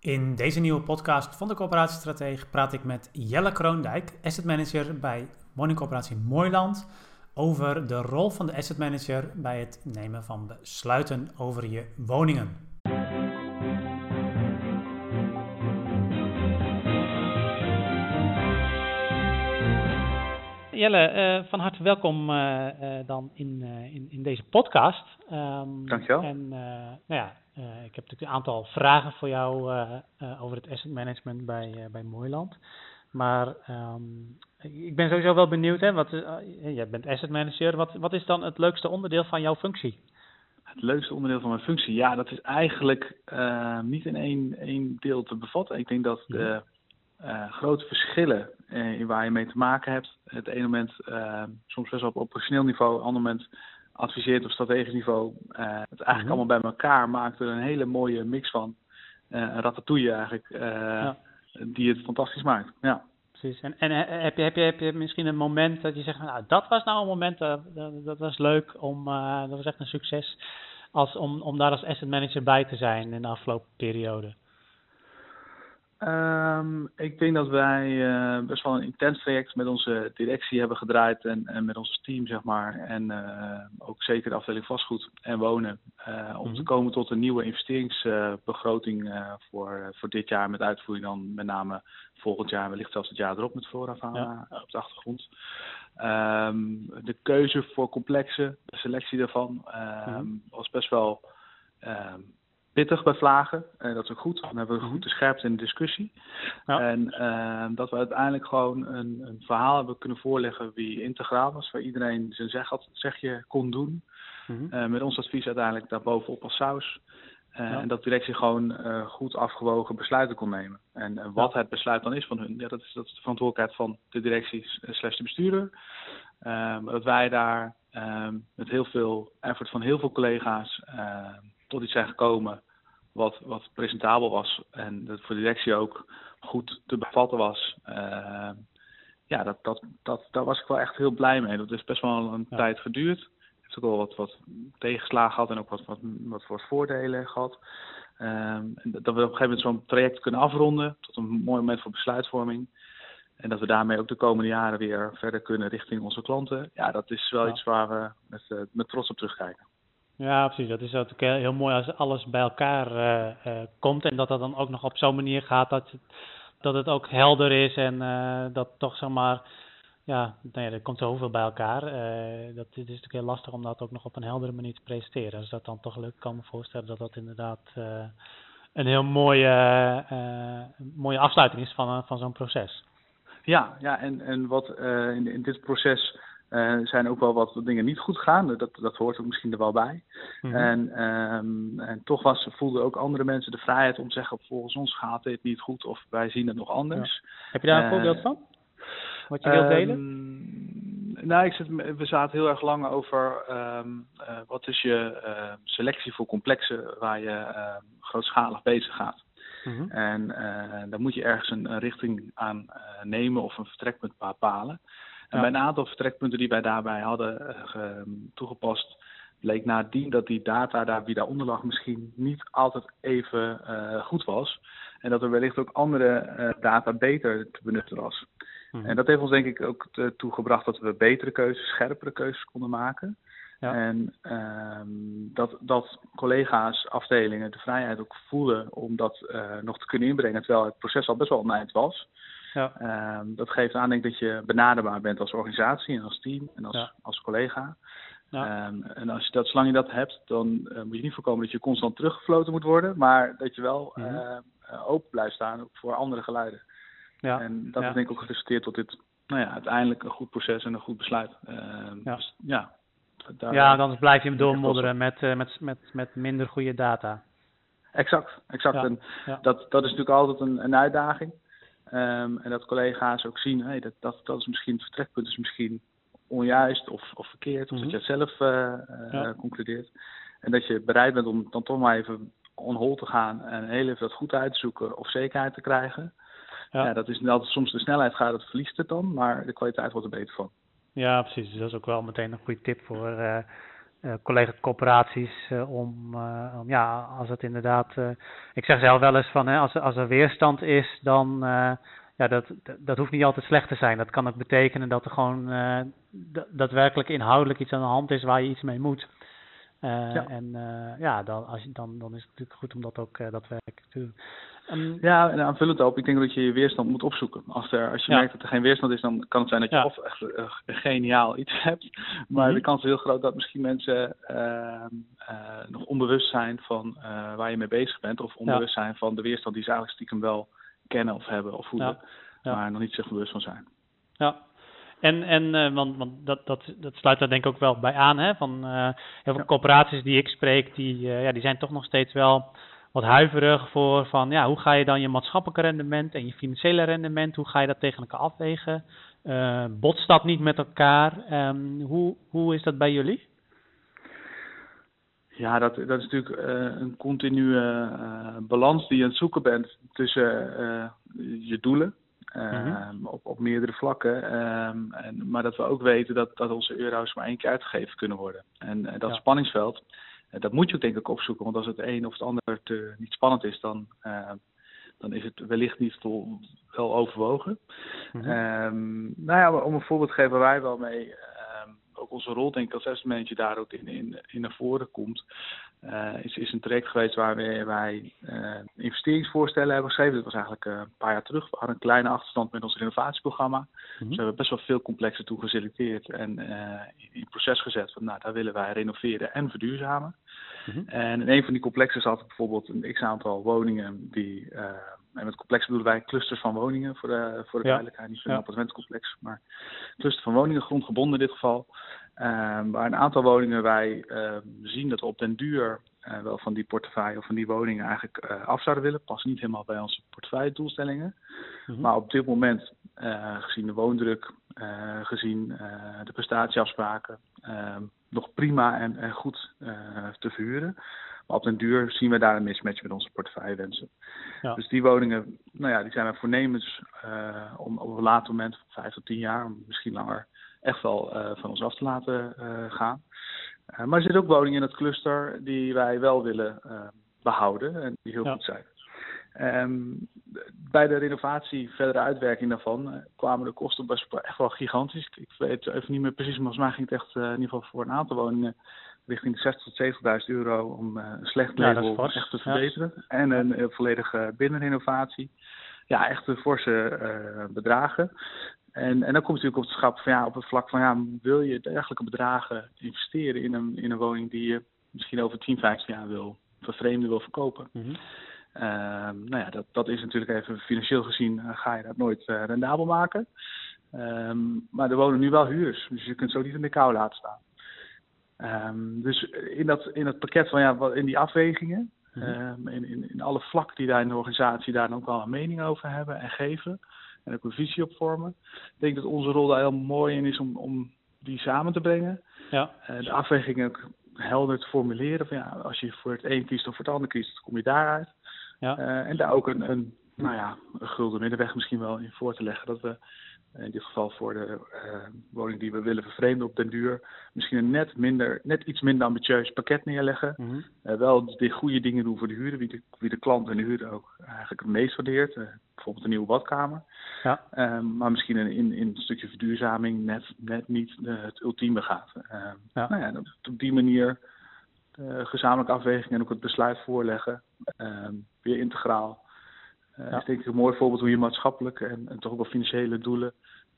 In deze nieuwe podcast van de Coöperatiestratege praat ik met Jelle Kroondijk, asset manager bij woningcoöperatie Mooiland, over de rol van de asset manager bij het nemen van besluiten over je woningen. Jelle, eh, van harte welkom uh, uh, dan in, in, in, deze podcast. Um, Dankjewel. En nou ja, ik heb natuurlijk een aantal vragen voor jou over het asset management bij, bij Mooiland. Maar um, ik ben sowieso wel benieuwd, hè, wat, jij bent asset manager. Wat, wat is dan het leukste onderdeel van jouw functie? Het leukste onderdeel van mijn functie? Ja, dat is eigenlijk niet in één, één deel te bevatten. Ik denk dat de uh, grote verschillen in waar je mee te maken hebt. Het ene moment uh, soms best wel op operationeel niveau, het andere moment adviseert op strategisch niveau. het eigenlijk mhm. allemaal bij elkaar maakt er een hele mooie mix van. een ratatouille eigenlijk, ja. die het fantastisch maakt. Ja. Precies. En, en heb, je, heb, je, heb je misschien een moment dat je zegt, nou dat was nou een moment, dat, dat was leuk, om, dat was echt een succes, als, om, om daar als asset manager bij te zijn in de afgelopen periode? Um, ik denk dat wij uh, best wel een intens traject met onze directie hebben gedraaid en, en met ons team, zeg maar. En uh, ook zeker de afdeling vastgoed en wonen. Uh, om te mhm. komen tot een nieuwe investeringsbegroting voor, voor dit jaar. Met uitvoering dan met name volgend jaar, wellicht zelfs het jaar erop met vooraf ja. op de achtergrond. Um, de keuze voor complexen, de selectie daarvan, um, was best wel pittig bij vlagen. En dat is ook goed. Dan hebben we goed de mhm. scherpte in de discussie. Ja. En uh, dat we uiteindelijk gewoon een, een, verhaal hebben kunnen voorleggen wie integraal was, waar iedereen zijn zeg had, zegje kon doen. Mm -hmm. uh, met ons advies uiteindelijk daarbovenop als saus. Uh, ja. En dat directie gewoon goed afgewogen besluiten kon nemen. En wat ja. het besluit dan is van hun, ja, dat, is, dat is de verantwoordelijkheid van de directie slash de bestuurder. maar dat wij daar met heel veel effort van heel veel collega's tot iets zijn gekomen wat, wat presentabel was en dat voor de directie ook goed te bevatten was. Uh, ja, dat, dat, dat, daar was ik wel echt heel blij mee. Dat is best wel een tijd geduurd. Het heeft ook wel wat, wat tegenslagen gehad en ook wat, wat, wat, wat voordelen gehad. Um, dat we op een gegeven moment zo'n traject kunnen afronden tot een mooi moment voor besluitvorming. En dat we daarmee ook de komende jaren weer verder kunnen richting onze klanten. Ja, dat is wel iets waar we met, uh, met trots op terugkijken. Ja, precies. Dat is natuurlijk heel mooi als alles bij elkaar uh, uh, komt en dat dat dan ook nog op zo'n manier gaat dat het, dat het ook helder is en uh, dat toch zeg maar, ja, nou ja, er komt zoveel bij elkaar. dat het is natuurlijk heel lastig om dat ook nog op een heldere manier te presenteren. Als dat dan toch lukt, kan me voorstellen dat dat inderdaad een heel mooie, mooie afsluiting is van, van zo'n proces. Ja, ja en, en wat in, in dit proces uh, zijn ook wel wat dingen niet goed gegaan. Dat, dat hoort ook misschien er wel bij. Mm -hmm. en, um, en toch was, voelden ook andere mensen de vrijheid om te zeggen: volgens ons gaat dit niet goed of wij zien het nog anders. Ja. Heb je daar een uh, voorbeeld van? Wat je wilt delen? Um, nou, ik zit, we zaten heel erg lang over um, uh, wat is je selectie voor complexen waar je grootschalig bezig gaat. Mm -hmm. En daar moet je ergens een, een richting aan nemen of een vertrekpunt bepalen. En bij een aantal vertrekpunten die wij daarbij hadden uh, toegepast, bleek nadien dat die data daar, wie daaronder lag misschien niet altijd even uh, goed was. En dat er wellicht ook andere uh, data beter te benutten was. Hmm. En dat heeft ons denk ik ook ertoe gebracht dat we betere keuzes, scherpere keuzes konden maken. Ja. En um, dat, dat collega's, afdelingen de vrijheid ook voelen om dat nog te kunnen inbrengen, terwijl het proces al best wel oneind was. Ja. Um, dat geeft aan denk ik dat je benaderbaar bent als organisatie en als team en als, ja. als collega. Ja. Um, en als je dat, zolang je dat hebt, dan uh, moet je niet voorkomen dat je constant teruggefloten moet worden, maar dat je wel mm -hmm. uh, open blijft staan voor andere geluiden. Ja. En dat is denk ik ook geresulteerd tot dit, nou ja, uiteindelijk een goed proces en een goed besluit. Uh, ja. Dus, ja, daar, ja, dan blijf je hem doormodderen met, met, met, met minder goede data. Exact, exact. En dat, dat is natuurlijk altijd een, een uitdaging. Um, en dat collega's ook zien, hey, dat, dat, dat is misschien het vertrekpunt, is misschien onjuist of, of verkeerd, of mm -hmm. dat je het zelf uh, ja. concludeert. En dat je bereid bent om dan toch maar even on hold te gaan en heel even dat goed uit te zoeken of zekerheid te krijgen. Ja. ja. dat is altijd soms de snelheid gaat, dat verliest het dan, maar de kwaliteit wordt er beter van. Ja, precies. Dus dat is ook wel meteen een goede tip voor, uh, collega-corporaties om, om, ja, als het inderdaad, ik zeg zelf wel eens van, hè, als, als er weerstand is, dan, ja, dat, dat hoeft niet altijd slecht te zijn. Dat kan ook betekenen dat er gewoon daadwerkelijk inhoudelijk iets aan de hand is waar je iets mee moet. Ja. En ja, dan, als je, dan, dan is het natuurlijk goed om dat ook daadwerkelijk te doen. Um, ja, en aanvullend op, ik denk dat je je weerstand moet opzoeken. Als, er, als je merkt dat er geen weerstand is, dan kan het zijn dat je of echt een geniaal iets hebt. Maar mhm. de kans is heel groot dat misschien mensen uh, uh, nog onbewust zijn van uh, waar je mee bezig bent. Of onbewust zijn van de weerstand die ze eigenlijk stiekem wel kennen of hebben of voelen. Maar nog niet zich bewust van zijn. Ja, en, en want, want dat, dat, dat sluit daar denk ik ook wel bij aan. Hè? Van, heel veel corporaties die ik spreek, die, ja, die zijn toch nog steeds wel wat huiverig voor van ja, hoe ga je dan je maatschappelijke rendement en je financiële rendement, hoe ga je dat tegen elkaar afwegen? Uh, botst dat niet met elkaar? Um, hoe, hoe is dat bij jullie? Ja, dat, dat is natuurlijk uh, een continue uh, balans die je aan het zoeken bent tussen je doelen. Mm op, op meerdere vlakken. Um, en, maar dat we ook weten dat, dat onze euro's maar één keer uitgegeven kunnen worden. En dat spanningsveld, eh, dat moet je ook denk ik opzoeken, want als het een of het ander te, niet spannend is, dan, uh, dan is het wellicht niet vol, wel overwogen. Mm -hmm. nou ja, om een voorbeeld te geven waar wij wel mee, uh, ook onze rol denk ik als asset manager daar ook in, in, in naar voren komt, uh, is, is een traject geweest waar wij, wij investeringsvoorstellen hebben geschreven. Dat was eigenlijk een paar jaar terug. We hadden een kleine achterstand met ons renovatieprogramma. Mm -hmm. Dus we hebben best wel veel complexen toe geselecteerd en in proces gezet van nou, daar willen wij renoveren en verduurzamen. Mhm. En in een van die complexen zat bijvoorbeeld een x-aantal woningen die, en met complex bedoelen wij clusters van woningen voor de, voor de ja. duidelijkheid, niet zo'n ja. appartementencomplex, maar cluster van woningen, grondgebonden in dit geval. Um, waar een aantal woningen wij uh, zien dat we op den duur uh, wel van die portefeuille of van die woningen eigenlijk uh, af zouden willen. Past niet helemaal bij onze portefeuille doelstellingen. Mm-hmm. Maar op dit moment, gezien de woondruk, gezien de prestatieafspraken, ehm, nog prima en, en goed uh, te verhuren. Maar op den duur zien we daar een mismatch met onze portefeuillewensen. Ja. Dus die woningen, nou ja, die zijn we voornemens uh, om op een later moment, vijf tot tien jaar, misschien langer, echt wel uh, van ons af te laten gaan. maar er zitten ook woningen in het cluster die wij wel willen behouden en die heel ja. goed zijn. Um, bij de renovatie, verdere uitwerking daarvan, kwamen de kosten best echt wel gigantisch. Ik weet even niet meer precies, maar volgens mij ging het echt in ieder geval voor een aantal woningen richting de 60.000 tot 70.000 euro om uh, een slecht label ja, echt te verbeteren. Ja. En een volledige binnenrenovatie. Ja, echt forse bedragen. En, en dan komt natuurlijk op het schap van ja, op het vlak van ja, wil je dergelijke bedragen investeren in een, in een woning die je misschien over 10, 15 jaar wil vervreemden, wil verkopen. Mm -hmm. Uh, nou ja, dat, dat is natuurlijk even financieel gezien ga je dat nooit rendabel maken. Um, maar er wonen nu wel huurders, dus je kunt zo niet in de kou laten staan. Um, dus in dat, in dat pakket van ja, in die afwegingen, mm -hmm. in, in, in, alle vlakken die daar in de organisatie daar dan ook wel een mening over hebben en geven. En ook een visie op vormen. Ik denk dat onze rol daar heel mooi in is om, om die samen te brengen. Ja. de afwegingen ook helder te formuleren. Van ja, als je voor het een kiest of voor het ander kiest, dan kom je daaruit. Ja. Uh, en daar ook een, een, nou ja, een gulden middenweg misschien wel in voor te leggen. Dat we in dit geval voor de uh, woning die we willen vervreemden op den duur, misschien een net, minder, net iets minder ambitieus pakket neerleggen. Mm -hmm. uh, wel de goede dingen doen voor de huurder, wie de, wie de klant en de huurder ook eigenlijk het meest waardeert. bijvoorbeeld een nieuwe badkamer. Ja. Ehm, maar misschien in, in, in, een stukje verduurzaming net, net niet het ultieme gaat. Ehm, ja. Nou ja, op die manier gezamenlijke afweging en ook het besluit voorleggen. Uh, weer integraal. Ja. is denk ik een mooi voorbeeld hoe je maatschappelijke en, en toch ook wel financiële doelen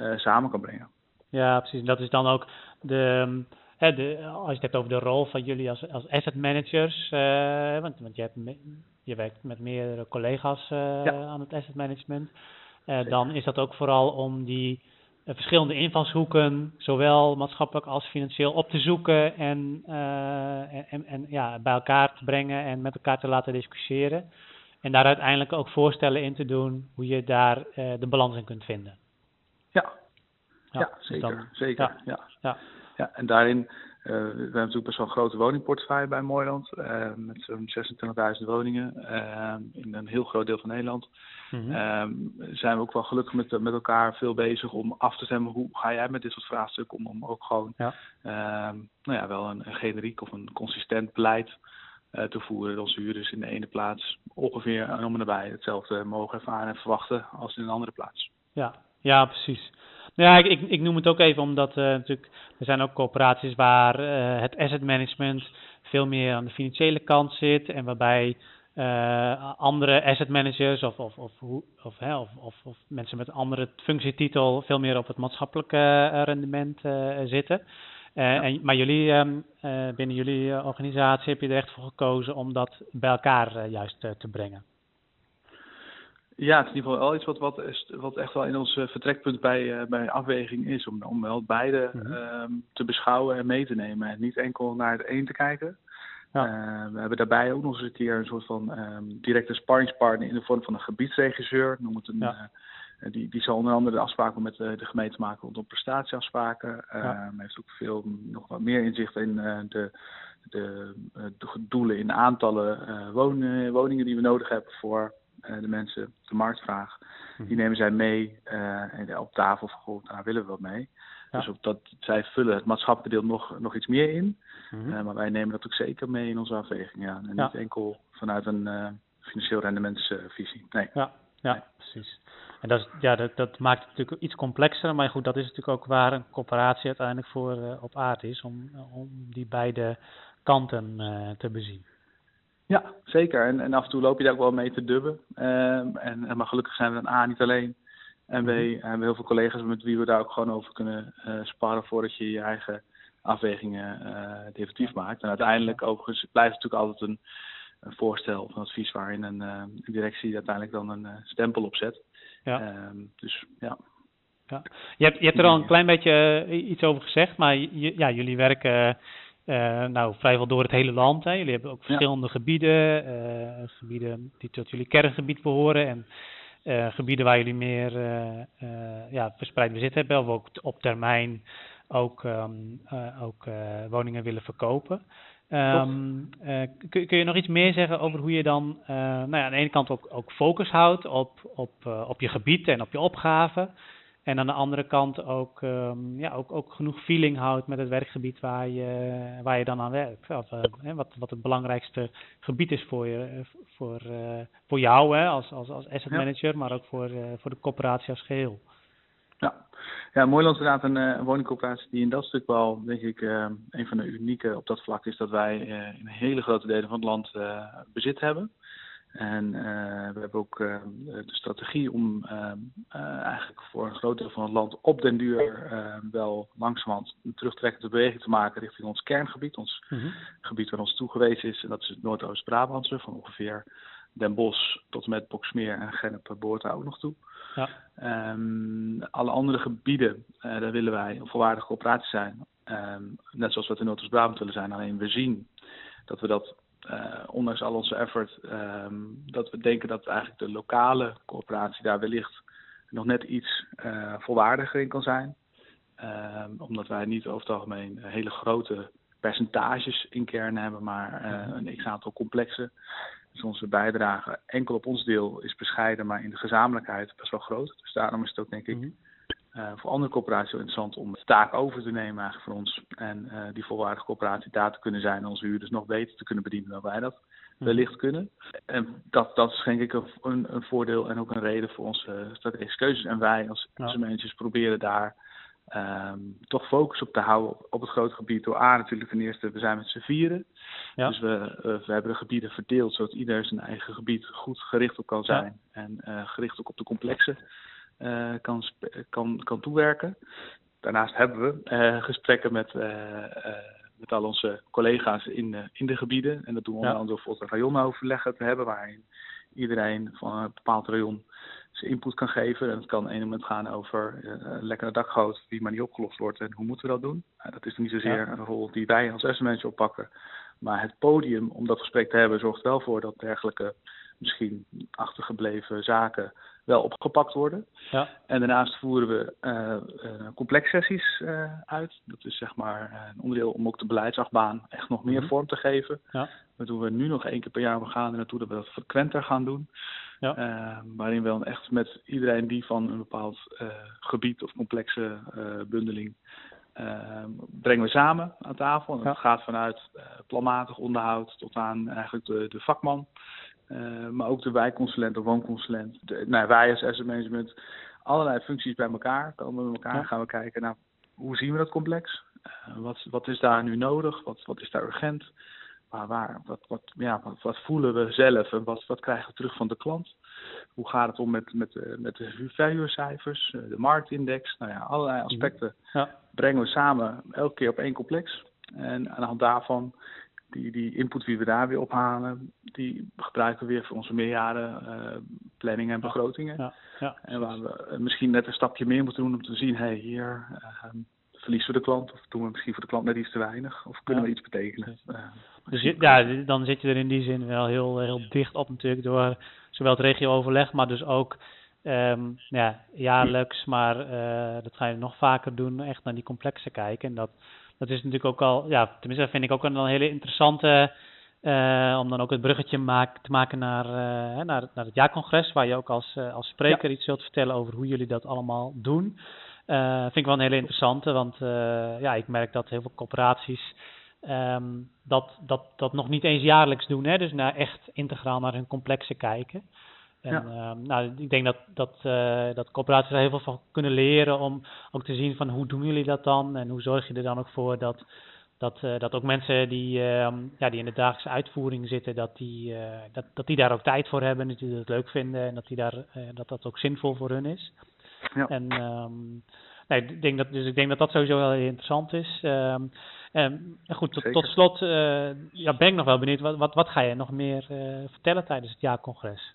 uh, samen kan brengen. Ja, precies. En dat is dan ook de, hè, de, als je het hebt over de rol van jullie als, als asset managers. want, want je, hebt me, je werkt met meerdere collega's ja. aan het asset management. dan is dat ook vooral om die uh, verschillende invalshoeken, zowel maatschappelijk als financieel, op te zoeken en, uh, en, en, ja, bij elkaar te brengen en met elkaar te laten discussiëren. En daar uiteindelijk ook voorstellen in te doen hoe je daar uh, de balans in kunt vinden. Ja, ja, ja zeker. Dus dan, zeker. Ja. Ja. ja. en daarin we hebben natuurlijk best wel een grote woningportefeuille bij Mooiland. met zo'n 26.000 woningen in een heel groot deel van Nederland. Mm zijn we ook wel gelukkig met, met elkaar veel bezig om af te stemmen hoe ga jij met dit soort vraagstukken om, om ook gewoon ja. nou ja, wel een, een generiek of een consistent beleid uh, te voeren. Dat onze huurders in de ene plaats ongeveer om en nabij hetzelfde mogen ervaren en verwachten als in een andere plaats. Ja, ja precies. Nou ja, ik, ik, noem het ook even omdat uh, natuurlijk, er zijn ook corporaties waar uh, het asset management veel meer aan de financiële kant zit en waarbij andere asset managers of, of, of, of, of, of, of, mensen met een andere functietitel veel meer op het maatschappelijke rendement zitten. Uh, en, maar jullie, um, binnen jullie organisatie heb je er echt voor gekozen om dat bij elkaar juist te brengen. Ja, het is in ieder geval wel iets wat, wat, is, wat echt wel in ons vertrekpunt bij, bij afweging is. Om, om wel beide mm -hmm. te beschouwen en mee te nemen. En niet enkel naar het een te kijken. Ja. Uh, we hebben daarbij ook nog eens een keer een soort van um, directe sparringspartner in de vorm van een gebiedsregisseur. Noem het een, ja. Die, die zal onder andere de afspraken met de gemeente maken rondom prestatieafspraken. Ja. heeft ook veel nog wat meer inzicht in de, de, de, doelen in aantallen wonen, woningen die we nodig hebben voor uh, de mensen, de marktvraag, die mhm. nemen zij mee uh, op tafel van, goh, daar willen we wat mee. Ja. Dus op dat, zij vullen het maatschappelijke deel nog, nog iets meer in. -hmm. maar wij nemen dat ook zeker mee in onze afweging. Ja. En ja. niet enkel vanuit een financieel rendementsvisie. nee. Ja, ja nee. precies. En dat, is, ja, dat, dat maakt het natuurlijk iets complexer. Maar goed, dat is natuurlijk ook waar een coöperatie uiteindelijk voor uh, op aard is. Om, om die beide kanten uh, te bezien. Ja, zeker. En, en af en toe loop je daar ook wel mee te dubben. Um, en, maar gelukkig zijn we dan A niet alleen. En B hebben we heel veel collega's met wie we daar ook gewoon over kunnen uh, sparren voordat je je eigen afwegingen uh, definitief maakt. En uiteindelijk overigens blijft het natuurlijk altijd een, een voorstel van advies waarin een, uh, een directie uiteindelijk dan een stempel op zet. Ja. Um, dus ja. ja. Je, hebt, je hebt er al een klein beetje iets over gezegd, maar ja, jullie werken uh, nou, vrijwel door het hele land. Hè. Jullie hebben ook verschillende ja. gebieden, uh, gebieden die tot jullie kerngebied behoren en uh, gebieden waar jullie meer ja, verspreid bezit hebben, of ook op termijn ook, um, ook woningen willen verkopen. Um, kun, kun, je nog iets meer zeggen over hoe je dan nou ja, aan de ene kant ook, ook focus houdt op, op, op je gebied en op je opgave? En aan de andere kant ook, um, ja, ook, ook genoeg feeling houdt met het werkgebied waar je, waar je dan aan werkt. Of, wat, wat het belangrijkste gebied is voor, je, voor, voor jou hè, als, als, als asset manager, ja. maar ook voor, voor de coöperatie als geheel. Ja, ja Mooiland is inderdaad een, een woningcoöperatie die in dat stuk wel, denk ik, een van de unieke op dat vlak is dat wij in hele grote delen van het land bezit hebben. En we hebben ook de strategie om eigenlijk voor een groot deel van het land op den duur wel langzamerhand een terugtrekkende beweging te maken richting ons kerngebied, ons mm -hmm. gebied waar ons toegewezen is. En dat is het Noordoost-Brabantse, van ongeveer Den Bosch tot en met Boksmeer en Gennep daar ook nog toe. Ja. Um, alle andere gebieden, daar willen wij een volwaardige coöperatie zijn. Um, net zoals we het in Noordoost-Brabant willen zijn. Alleen we zien dat we dat uh, ondanks al onze effort, um, dat we denken dat eigenlijk de lokale coöperatie daar wellicht nog net iets uh, volwaardiger in kan zijn. Omdat wij niet over het algemeen hele grote percentages in kern hebben, maar een x-aantal complexen. Dus onze bijdrage enkel op ons deel is bescheiden, maar in de gezamenlijkheid best wel groot. Dus daarom is het ook denk ik mm -hmm uh, voor andere corporaties heel interessant om de taak over te nemen eigenlijk voor ons. En uh, die volwaardige coöperatie daar te kunnen zijn en onze huurders nog beter te kunnen bedienen dan wij dat mhm. wellicht kunnen. En dat, dat is denk ik een, een voordeel en ook een reden voor onze strategische keuzes. En wij als ja. managers proberen daar um, toch focus op te houden op, het grote gebied. Door A natuurlijk ten eerste, we zijn met z'n vieren. Ja. Dus we, uh, we hebben de gebieden verdeeld zodat ieder zijn eigen gebied goed gericht op kan zijn. Ja. En gericht ook op de complexe uh, kan, kan, kan toewerken. Daarnaast hebben we uh, gesprekken met, met al onze collega's in, in de gebieden. En dat doen we onder andere door rayonoverleggen te hebben, waarin iedereen van een bepaald rayon zijn input kan geven. En het kan een moment gaan over uh, lekkere dakgoot die maar niet opgelost wordt en hoe moeten we dat doen. Uh, dat is niet zozeer een rol die wij als manager oppakken. Maar het podium om dat gesprek te hebben zorgt wel voor dat dergelijke misschien achtergebleven zaken wel opgepakt worden. Ja. En daarnaast voeren we uh, complexsessies uit. Dat is zeg maar een onderdeel om ook de beleidsachtbaan echt nog meer mhm. vorm te geven. Ja. Dat doen we nu nog één keer per jaar. We gaan er naartoe dat we dat frequenter gaan doen. Ja. waarin we dan echt met iedereen die van een bepaald gebied of complexe bundeling brengen we samen aan tafel. En dat gaat vanuit uh, planmatig onderhoud tot aan eigenlijk de, de vakman. Ehm, maar ook de wijkconsulent, de woonconsulent. De, nou, wij als asset management. Allerlei functies bij elkaar. Komen we bij elkaar gaan we kijken naar hoe zien we dat complex? Uh, wat, wat is daar nu nodig? Wat, wat is daar urgent? Waar, waar, wat, wat, ja, wat, wat voelen we zelf en wat, wat krijgen we terug van de klant? Hoe gaat het om met, met, eh, met de verhuurcijfers, eh, de marktindex? Nou ja, allerlei mhm. aspecten ja. brengen we samen elke keer op één complex. En aan de hand daarvan, die, die input die we daar weer ophalen, die gebruiken we weer voor onze meerjaren uh, planning en begrotingen. Ja. Ja. En waar we misschien net een stapje meer moeten doen om te zien, hé, hey, hier uh, verliezen we de klant of doen we misschien voor de klant net iets te weinig of kunnen we iets betekenen. dus ja, dan zit je er in die zin wel heel, heel dicht op natuurlijk door zowel het regio-overleg, maar dus ook um, ja, jaarlijks, maar uh, dat ga je nog vaker doen, echt naar die complexe kijken. En dat, dat is natuurlijk ook al, ja, tenminste vind ik ook een, hele interessante, uh, om dan ook het bruggetje maak, te maken naar, uh, naar, naar het jaarcongres, waar je ook als, als spreker iets zult vertellen over hoe jullie dat allemaal doen. vind ik wel een hele interessante, want ja, ik merk dat heel veel corporaties Um, dat, dat, dat nog niet eens jaarlijks doen, hè? dus naar echt integraal naar hun complexen kijken. En ja. um, nou, ik denk dat, dat, uh, dat corporaties er heel veel van kunnen leren om ook te zien van hoe doen jullie dat dan en hoe zorg je er dan ook voor dat, dat, uh, dat ook mensen die, uh, ja, die in de dagelijkse uitvoering zitten, dat die, uh, dat, dat die daar ook tijd voor hebben, dat die het leuk vinden en dat, die daar, dat dat ook zinvol voor hun is. Ja. En um, nee, ik denk dat, dus ik denk dat dat sowieso wel heel interessant is. Um, Um, goed, tot, tot slot uh, ja, ben ik nog wel benieuwd, wat, wat, wat ga je nog meer uh, vertellen tijdens het jaarcongres?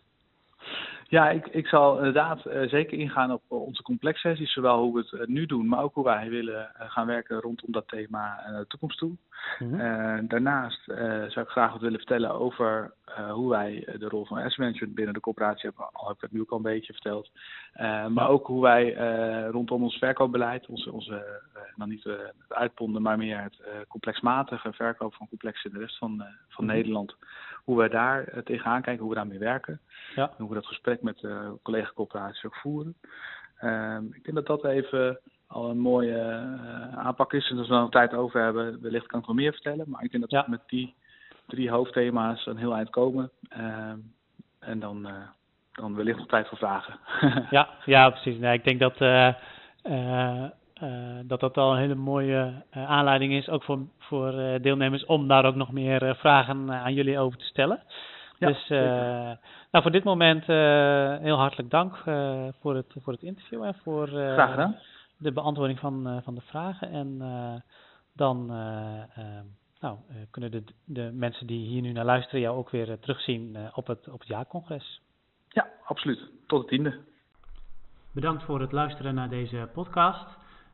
Ja, ik, ik zal inderdaad uh, zeker ingaan op onze complexsessies, zowel hoe we het nu doen, maar ook hoe wij willen gaan werken rondom dat thema de toekomst toe. Mm -hmm. daarnaast zou ik graag wat willen vertellen over hoe wij de rol van asset management binnen de coöperatie hebben, al heb ik het nu ook al een beetje verteld. maar ook hoe wij rondom ons verkoopbeleid, onze, onze dan niet het uitponden, maar meer het complexmatige verkoop van complexen in de rest van, van mm -hmm. Nederland, hoe wij daar tegenaan kijken, hoe we daarmee werken. Ja. En hoe we dat gesprek met de collega-coöperaties ook voeren. Um, ik denk dat dat even al een mooie uh, aanpak is. En als we nog tijd over hebben, wellicht kan ik wel meer vertellen. Maar ik denk dat ja. we met die drie hoofdthema's een heel eind komen. Um, en dan, uh, dan wellicht nog tijd voor vragen. ja, ja, precies. Nee, ik denk dat, uh, dat dat al een hele mooie aanleiding is, ook voor, voor deelnemers, om daar ook nog meer vragen aan jullie over te stellen. Ja, dus uh, nou, voor dit moment uh, heel hartelijk dank uh, voor, het, voor het interview en voor de beantwoording van, van de vragen. En dan nou, kunnen de, de mensen die hier nu naar luisteren jou ook weer terugzien op het, op het jaarcongres. Ja, absoluut. Tot de tiende. Bedankt voor het luisteren naar deze podcast.